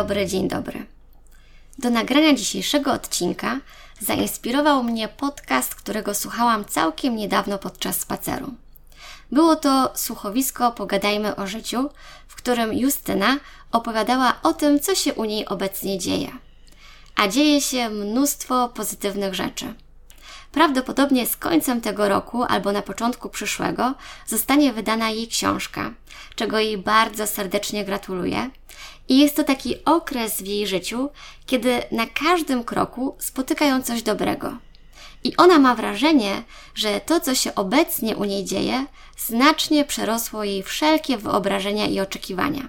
dobry, dzień dobry. Do nagrania dzisiejszego odcinka zainspirował mnie podcast, którego słuchałam całkiem niedawno podczas spaceru. Było to słuchowisko Pogadajmy o życiu, w którym Justyna opowiadała o tym, co się u niej obecnie dzieje. A dzieje się mnóstwo pozytywnych rzeczy. Prawdopodobnie z końcem tego roku albo na początku przyszłego zostanie wydana jej książka, czego jej bardzo serdecznie gratuluję. I jest to taki okres w jej życiu, kiedy na każdym kroku spotyka ją coś dobrego. I ona ma wrażenie, że to, co się obecnie u niej dzieje, znacznie przerosło jej wszelkie wyobrażenia i oczekiwania.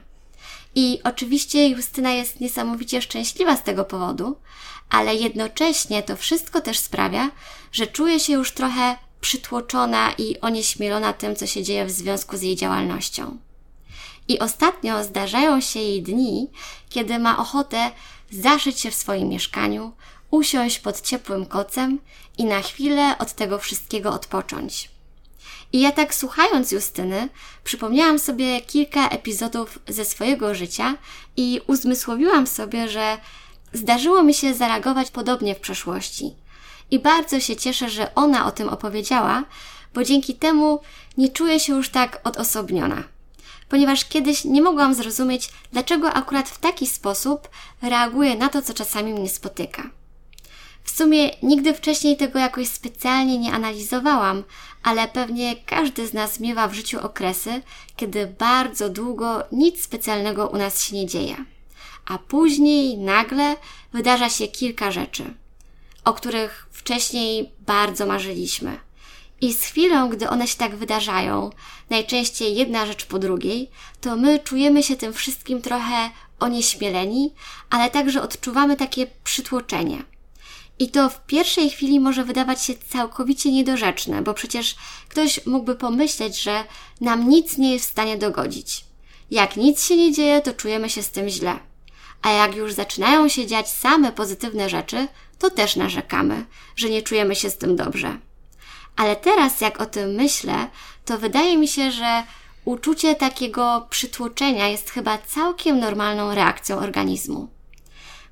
I oczywiście Justyna jest niesamowicie szczęśliwa z tego powodu, ale jednocześnie to wszystko też sprawia, że czuje się już trochę przytłoczona i onieśmielona tym, co się dzieje w związku z jej działalnością. I ostatnio zdarzają się jej dni, kiedy ma ochotę zaszyć się w swoim mieszkaniu, usiąść pod ciepłym kocem i na chwilę od tego wszystkiego odpocząć. I ja tak słuchając Justyny, przypomniałam sobie kilka epizodów ze swojego życia i uzmysłowiłam sobie, że zdarzyło mi się zareagować podobnie w przeszłości. I bardzo się cieszę, że ona o tym opowiedziała, bo dzięki temu nie czuję się już tak odosobniona. Ponieważ kiedyś nie mogłam zrozumieć, dlaczego akurat w taki sposób reaguję na to, co czasami mnie spotyka. W sumie nigdy wcześniej tego jakoś specjalnie nie analizowałam, ale pewnie każdy z nas miewa w życiu okresy, kiedy bardzo długo nic specjalnego u nas się nie dzieje. A później nagle wydarza się kilka rzeczy, o których wcześniej bardzo marzyliśmy. I z chwilą, gdy one się tak wydarzają, najczęściej jedna rzecz po drugiej, to my czujemy się tym wszystkim trochę onieśmieleni, ale także odczuwamy takie przytłoczenie. I to w pierwszej chwili może wydawać się całkowicie niedorzeczne, bo przecież ktoś mógłby pomyśleć, że nam nic nie jest w stanie dogodzić. Jak nic się nie dzieje, to czujemy się z tym źle. A jak już zaczynają się dziać same pozytywne rzeczy, to też narzekamy, że nie czujemy się z tym dobrze. Ale teraz, jak o tym myślę, to wydaje mi się, że uczucie takiego przytłoczenia jest chyba całkiem normalną reakcją organizmu.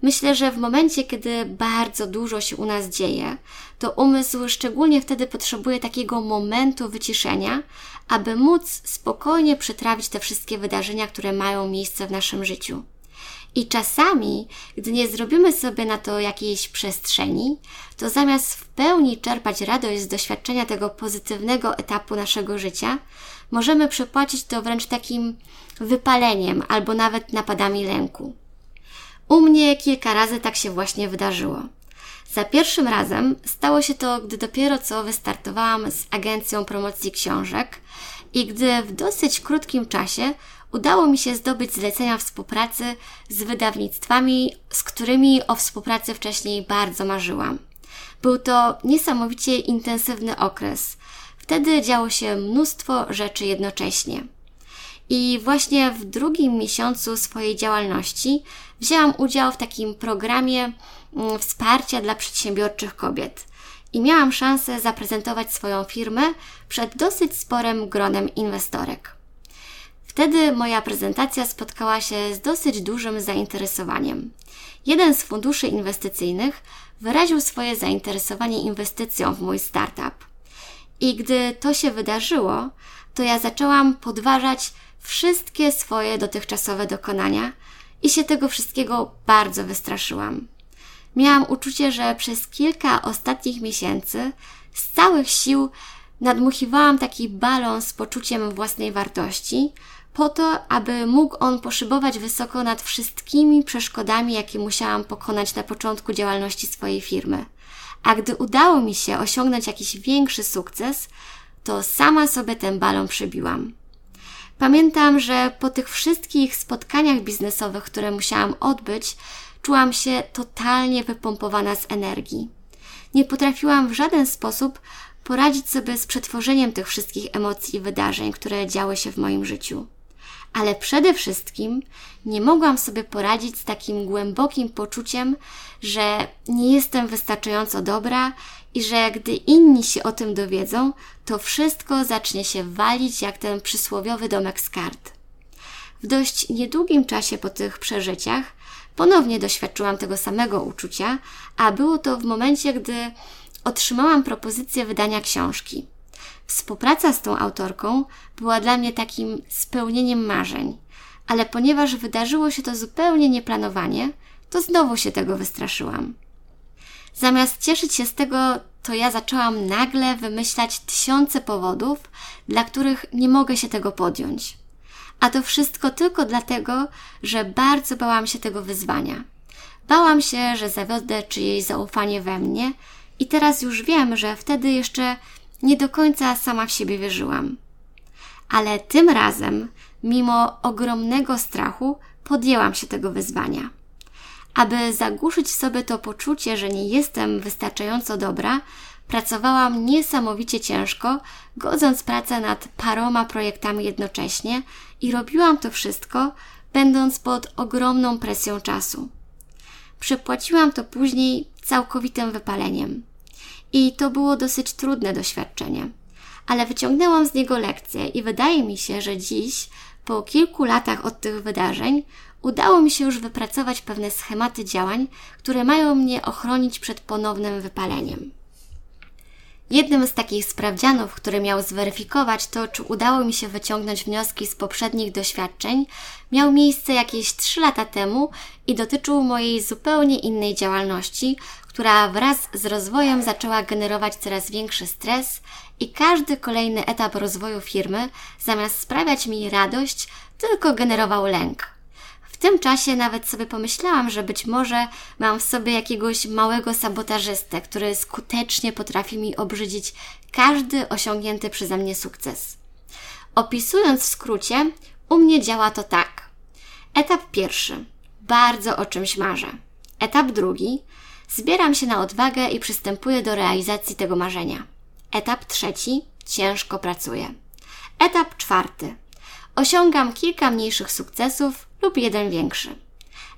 Myślę, że w momencie, kiedy bardzo dużo się u nas dzieje, to umysł szczególnie wtedy potrzebuje takiego momentu wyciszenia, aby móc spokojnie przetrawić te wszystkie wydarzenia, które mają miejsce w naszym życiu. I czasami, gdy nie zrobimy sobie na to jakiejś przestrzeni, to zamiast w pełni czerpać radość z doświadczenia tego pozytywnego etapu naszego życia, możemy przepłacić to wręcz takim wypaleniem albo nawet napadami lęku. U mnie kilka razy tak się właśnie wydarzyło. Za pierwszym razem stało się to, gdy dopiero co wystartowałam z agencją promocji książek i gdy w dosyć krótkim czasie udało mi się zdobyć zlecenia współpracy z wydawnictwami, z którymi o współpracy wcześniej bardzo marzyłam. Był to niesamowicie intensywny okres. Wtedy działo się mnóstwo rzeczy jednocześnie. I właśnie w drugim miesiącu swojej działalności wzięłam udział w takim programie mm, wsparcia dla przedsiębiorczych kobiet. I miałam szansę zaprezentować swoją firmę przed dosyć sporym gronem inwestorek. Wtedy moja prezentacja spotkała się z dosyć dużym zainteresowaniem. Jeden z funduszy inwestycyjnych wyraził swoje zainteresowanie inwestycją w mój startup. I gdy to się wydarzyło, to ja zaczęłam podważać wszystkie swoje dotychczasowe dokonania i się tego wszystkiego bardzo wystraszyłam. Miałam uczucie, że przez kilka ostatnich miesięcy z całych sił nadmuchiwałam taki balon z poczuciem własnej wartości, po to, aby mógł on poszybować wysoko nad wszystkimi przeszkodami, jakie musiałam pokonać na początku działalności swojej firmy. A gdy udało mi się osiągnąć jakiś większy sukces, to sama sobie ten balon przebiłam. Pamiętam, że po tych wszystkich spotkaniach biznesowych, które musiałam odbyć, czułam się totalnie wypompowana z energii. Nie potrafiłam w żaden sposób poradzić sobie z przetworzeniem tych wszystkich emocji i wydarzeń, które działy się w moim życiu ale przede wszystkim nie mogłam sobie poradzić z takim głębokim poczuciem, że nie jestem wystarczająco dobra i że gdy inni się o tym dowiedzą, to wszystko zacznie się walić jak ten przysłowiowy domek z kart. W dość niedługim czasie po tych przeżyciach ponownie doświadczyłam tego samego uczucia, a było to w momencie, gdy otrzymałam propozycję wydania książki. Współpraca z tą autorką była dla mnie takim spełnieniem marzeń, ale ponieważ wydarzyło się to zupełnie nieplanowanie, to znowu się tego wystraszyłam. Zamiast cieszyć się z tego, to ja zaczęłam nagle wymyślać tysiące powodów, dla których nie mogę się tego podjąć. A to wszystko tylko dlatego, że bardzo bałam się tego wyzwania. Bałam się, że zawiodę czyjeś zaufanie we mnie i teraz już wiem, że wtedy jeszcze nie do końca sama w siebie wierzyłam. Ale tym razem, mimo ogromnego strachu, podjęłam się tego wyzwania. Aby zagłuszyć sobie to poczucie, że nie jestem wystarczająco dobra, pracowałam niesamowicie ciężko, godząc pracę nad paroma projektami jednocześnie i robiłam to wszystko, będąc pod ogromną presją czasu. Przepłaciłam to później całkowitym wypaleniem. I to było dosyć trudne doświadczenie. Ale wyciągnęłam z niego lekcję i wydaje mi się, że dziś, po kilku latach od tych wydarzeń, udało mi się już wypracować pewne schematy działań, które mają mnie ochronić przed ponownym wypaleniem. Jednym z takich sprawdzianów, który miał zweryfikować to, czy udało mi się wyciągnąć wnioski z poprzednich doświadczeń, miał miejsce jakieś 3 lata temu i dotyczył mojej zupełnie innej działalności, która wraz z rozwojem zaczęła generować coraz większy stres i każdy kolejny etap rozwoju firmy, zamiast sprawiać mi radość, tylko generował lęk. W tym czasie nawet sobie pomyślałam, że być może mam w sobie jakiegoś małego sabotażystę, który skutecznie potrafi mi obrzydzić każdy osiągnięty przeze mnie sukces. Opisując w skrócie, u mnie działa to tak. Etap pierwszy. Bardzo o czymś marzę. Etap drugi. Zbieram się na odwagę i przystępuję do realizacji tego marzenia. Etap trzeci. Ciężko pracuję. Etap czwarty. Osiągam kilka mniejszych sukcesów lub jeden większy.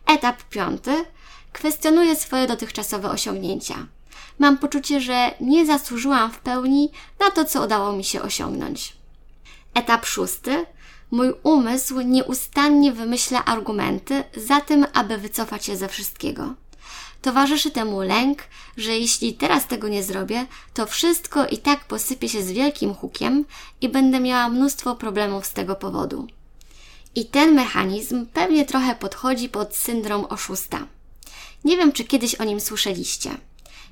Etap piąty. Kwestionuję swoje dotychczasowe osiągnięcia. Mam poczucie, że nie zasłużyłam w pełni na to, co udało mi się osiągnąć. Etap szósty. Mój umysł nieustannie wymyśla argumenty za tym, aby wycofać się ze wszystkiego. Towarzyszy temu lęk, że jeśli teraz tego nie zrobię, to wszystko i tak posypie się z wielkim hukiem i będę miała mnóstwo problemów z tego powodu. I ten mechanizm pewnie trochę podchodzi pod syndrom oszusta. Nie wiem, czy kiedyś o nim słyszeliście.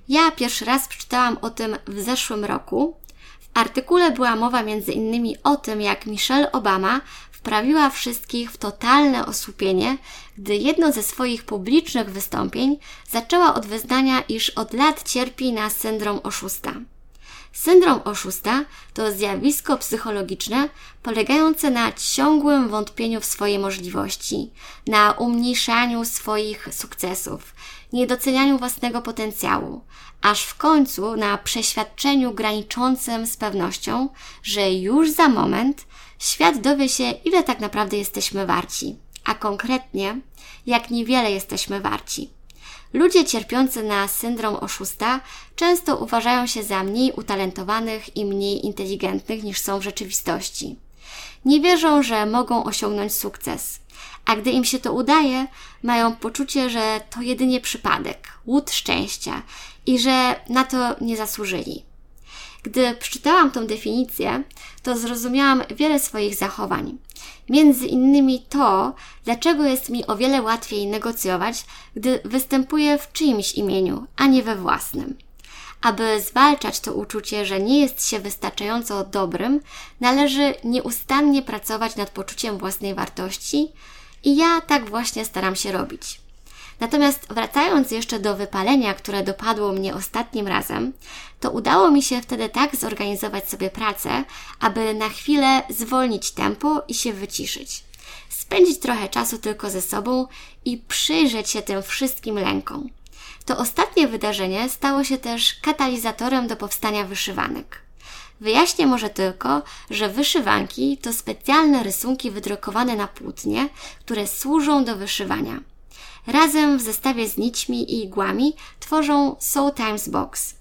Ja pierwszy raz przeczytałam o tym w zeszłym roku. W artykule była mowa między innymi o tym, jak Michelle Obama wprawiła wszystkich w totalne osłupienie, gdy jedno ze swoich publicznych wystąpień zaczęła od wyznania, iż od lat cierpi na syndrom oszusta. Syndrom oszusta to zjawisko psychologiczne polegające na ciągłym wątpieniu w swoje możliwości, na umniejszaniu swoich sukcesów, niedocenianiu własnego potencjału, aż w końcu na przeświadczeniu graniczącym z pewnością, że już za moment świat dowie się, ile tak naprawdę jesteśmy warci, a konkretnie, jak niewiele jesteśmy warci. Ludzie cierpiący na syndrom oszusta często uważają się za mniej utalentowanych i mniej inteligentnych niż są w rzeczywistości. Nie wierzą, że mogą osiągnąć sukces, a gdy im się to udaje, mają poczucie, że to jedynie przypadek, łód szczęścia i że na to nie zasłużyli. Gdy przeczytałam tą definicję, to zrozumiałam wiele swoich zachowań. Między innymi to, dlaczego jest mi o wiele łatwiej negocjować, gdy występuję w czyimś imieniu, a nie we własnym. Aby zwalczać to uczucie, że nie jest się wystarczająco dobrym, należy nieustannie pracować nad poczuciem własnej wartości i ja tak właśnie staram się robić. Natomiast wracając jeszcze do wypalenia, które dopadło mnie ostatnim razem, to udało mi się wtedy tak zorganizować sobie pracę, aby na chwilę zwolnić tempo i się wyciszyć. Spędzić trochę czasu tylko ze sobą i przyjrzeć się tym wszystkim lękom. To ostatnie wydarzenie stało się też katalizatorem do powstania wyszywanek. Wyjaśnię może tylko, że wyszywanki to specjalne rysunki wydrukowane na płótnie, które służą do wyszywania. Razem w zestawie z nićmi i igłami tworzą Soul Times Box.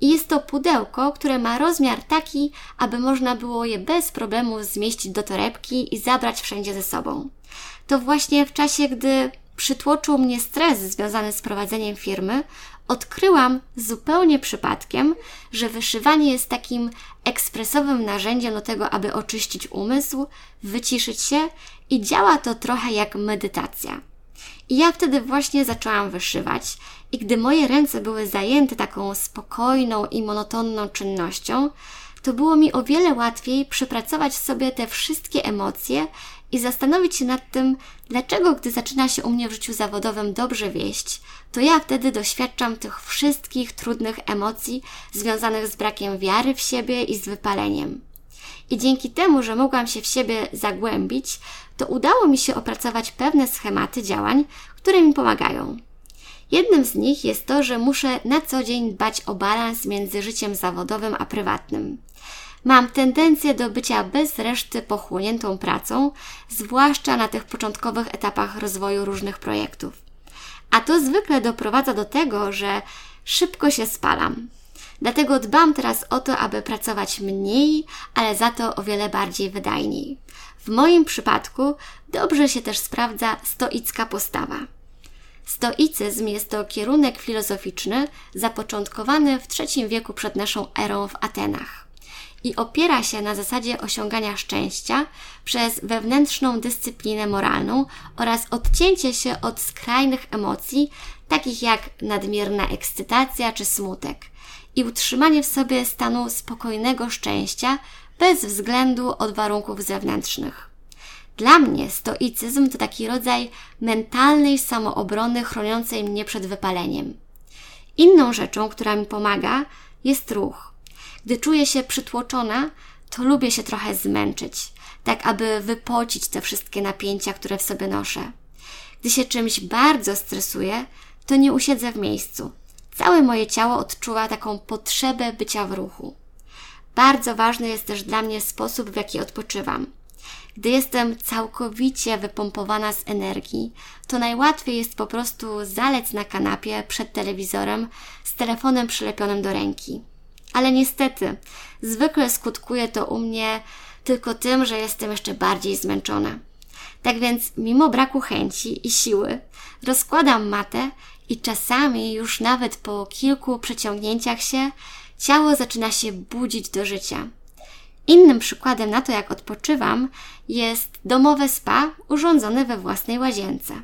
I jest to pudełko, które ma rozmiar taki, aby można było je bez problemu zmieścić do torebki i zabrać wszędzie ze sobą. To właśnie w czasie, gdy przytłoczył mnie stres związany z prowadzeniem firmy, odkryłam zupełnie przypadkiem, że wyszywanie jest takim ekspresowym narzędziem do tego, aby oczyścić umysł, wyciszyć się i działa to trochę jak medytacja. I ja wtedy właśnie zaczęłam wyszywać, i gdy moje ręce były zajęte taką spokojną i monotonną czynnością, to było mi o wiele łatwiej przepracować sobie te wszystkie emocje i zastanowić się nad tym, dlaczego gdy zaczyna się u mnie w życiu zawodowym dobrze wieść, to ja wtedy doświadczam tych wszystkich trudnych emocji związanych z brakiem wiary w siebie i z wypaleniem. I dzięki temu, że mogłam się w siebie zagłębić, to udało mi się opracować pewne schematy działań, które mi pomagają. Jednym z nich jest to, że muszę na co dzień dbać o balans między życiem zawodowym a prywatnym. Mam tendencję do bycia bez reszty pochłoniętą pracą, zwłaszcza na tych początkowych etapach rozwoju różnych projektów. A to zwykle doprowadza do tego, że szybko się spalam. Dlatego dbam teraz o to, aby pracować mniej, ale za to o wiele bardziej wydajniej. W moim przypadku dobrze się też sprawdza stoicka postawa. Stoicyzm jest to kierunek filozoficzny zapoczątkowany w III wieku przed naszą erą w Atenach i opiera się na zasadzie osiągania szczęścia przez wewnętrzną dyscyplinę moralną oraz odcięcie się od skrajnych emocji, takich jak nadmierna ekscytacja czy smutek, i utrzymanie w sobie stanu spokojnego szczęścia bez względu od warunków zewnętrznych. Dla mnie stoicyzm to taki rodzaj mentalnej samoobrony chroniącej mnie przed wypaleniem. Inną rzeczą, która mi pomaga, jest ruch. Gdy czuję się przytłoczona, to lubię się trochę zmęczyć, tak aby wypocić te wszystkie napięcia, które w sobie noszę. Gdy się czymś bardzo stresuję, to nie usiedzę w miejscu. Całe moje ciało odczuwa taką potrzebę bycia w ruchu. Bardzo ważny jest też dla mnie sposób, w jaki odpoczywam. Gdy jestem całkowicie wypompowana z energii, to najłatwiej jest po prostu zalec na kanapie przed telewizorem z telefonem przylepionym do ręki. Ale niestety, zwykle skutkuje to u mnie tylko tym, że jestem jeszcze bardziej zmęczona. Tak więc, mimo braku chęci i siły, rozkładam matę i czasami już nawet po kilku przeciągnięciach się, ciało zaczyna się budzić do życia. Innym przykładem na to, jak odpoczywam, jest domowe spa urządzone we własnej łazience.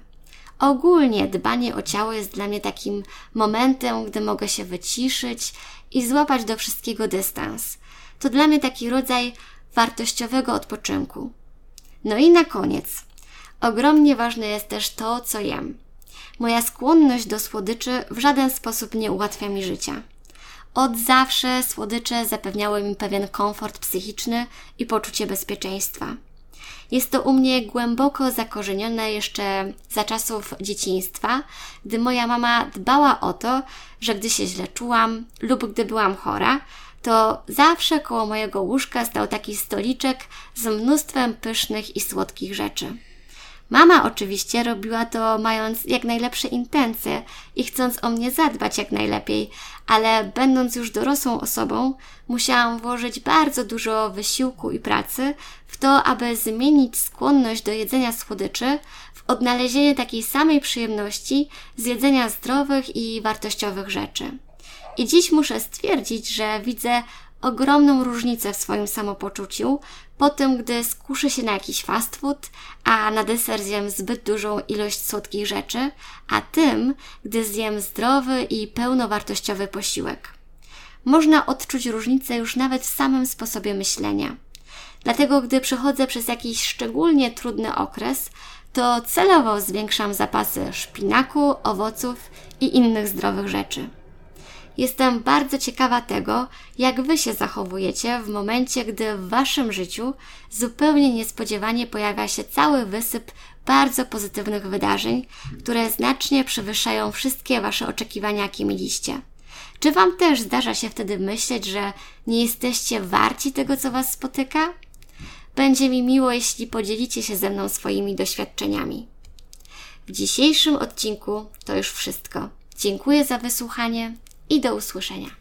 Ogólnie dbanie o ciało jest dla mnie takim momentem, gdy mogę się wyciszyć i złapać do wszystkiego dystans. To dla mnie taki rodzaj wartościowego odpoczynku. No i na koniec. Ogromnie ważne jest też to, co jem. Moja skłonność do słodyczy w żaden sposób nie ułatwia mi życia. Od zawsze słodycze zapewniały mi pewien komfort psychiczny i poczucie bezpieczeństwa. Jest to u mnie głęboko zakorzenione jeszcze za czasów dzieciństwa, gdy moja mama dbała o to, że gdy się źle czułam lub gdy byłam chora, to zawsze koło mojego łóżka stał taki stoliczek z mnóstwem pysznych i słodkich rzeczy. Mama oczywiście robiła to mając jak najlepsze intencje i chcąc o mnie zadbać jak najlepiej, ale będąc już dorosłą osobą, musiałam włożyć bardzo dużo wysiłku i pracy w to, aby zmienić skłonność do jedzenia słodyczy w odnalezienie takiej samej przyjemności z jedzenia zdrowych i wartościowych rzeczy. I dziś muszę stwierdzić, że widzę ogromną różnicę w swoim samopoczuciu po tym, gdy skuszę się na jakiś fast food, a na deser zjem zbyt dużą ilość słodkich rzeczy, a tym, gdy zjem zdrowy i pełnowartościowy posiłek. Można odczuć różnicę już nawet w samym sposobie myślenia. Dlatego, gdy przechodzę przez jakiś szczególnie trudny okres, to celowo zwiększam zapasy szpinaku, owoców i innych zdrowych rzeczy. Jestem bardzo ciekawa tego, jak Wy się zachowujecie w momencie, gdy w Waszym życiu zupełnie niespodziewanie pojawia się cały wysyp bardzo pozytywnych wydarzeń, które znacznie przewyższają wszystkie Wasze oczekiwania, jakie mieliście. Czy Wam też zdarza się wtedy myśleć, że nie jesteście warci tego, co Was spotyka? Będzie mi miło, jeśli podzielicie się ze mną swoimi doświadczeniami. W dzisiejszym odcinku to już wszystko. Dziękuję za wysłuchanie i do usłyszenia.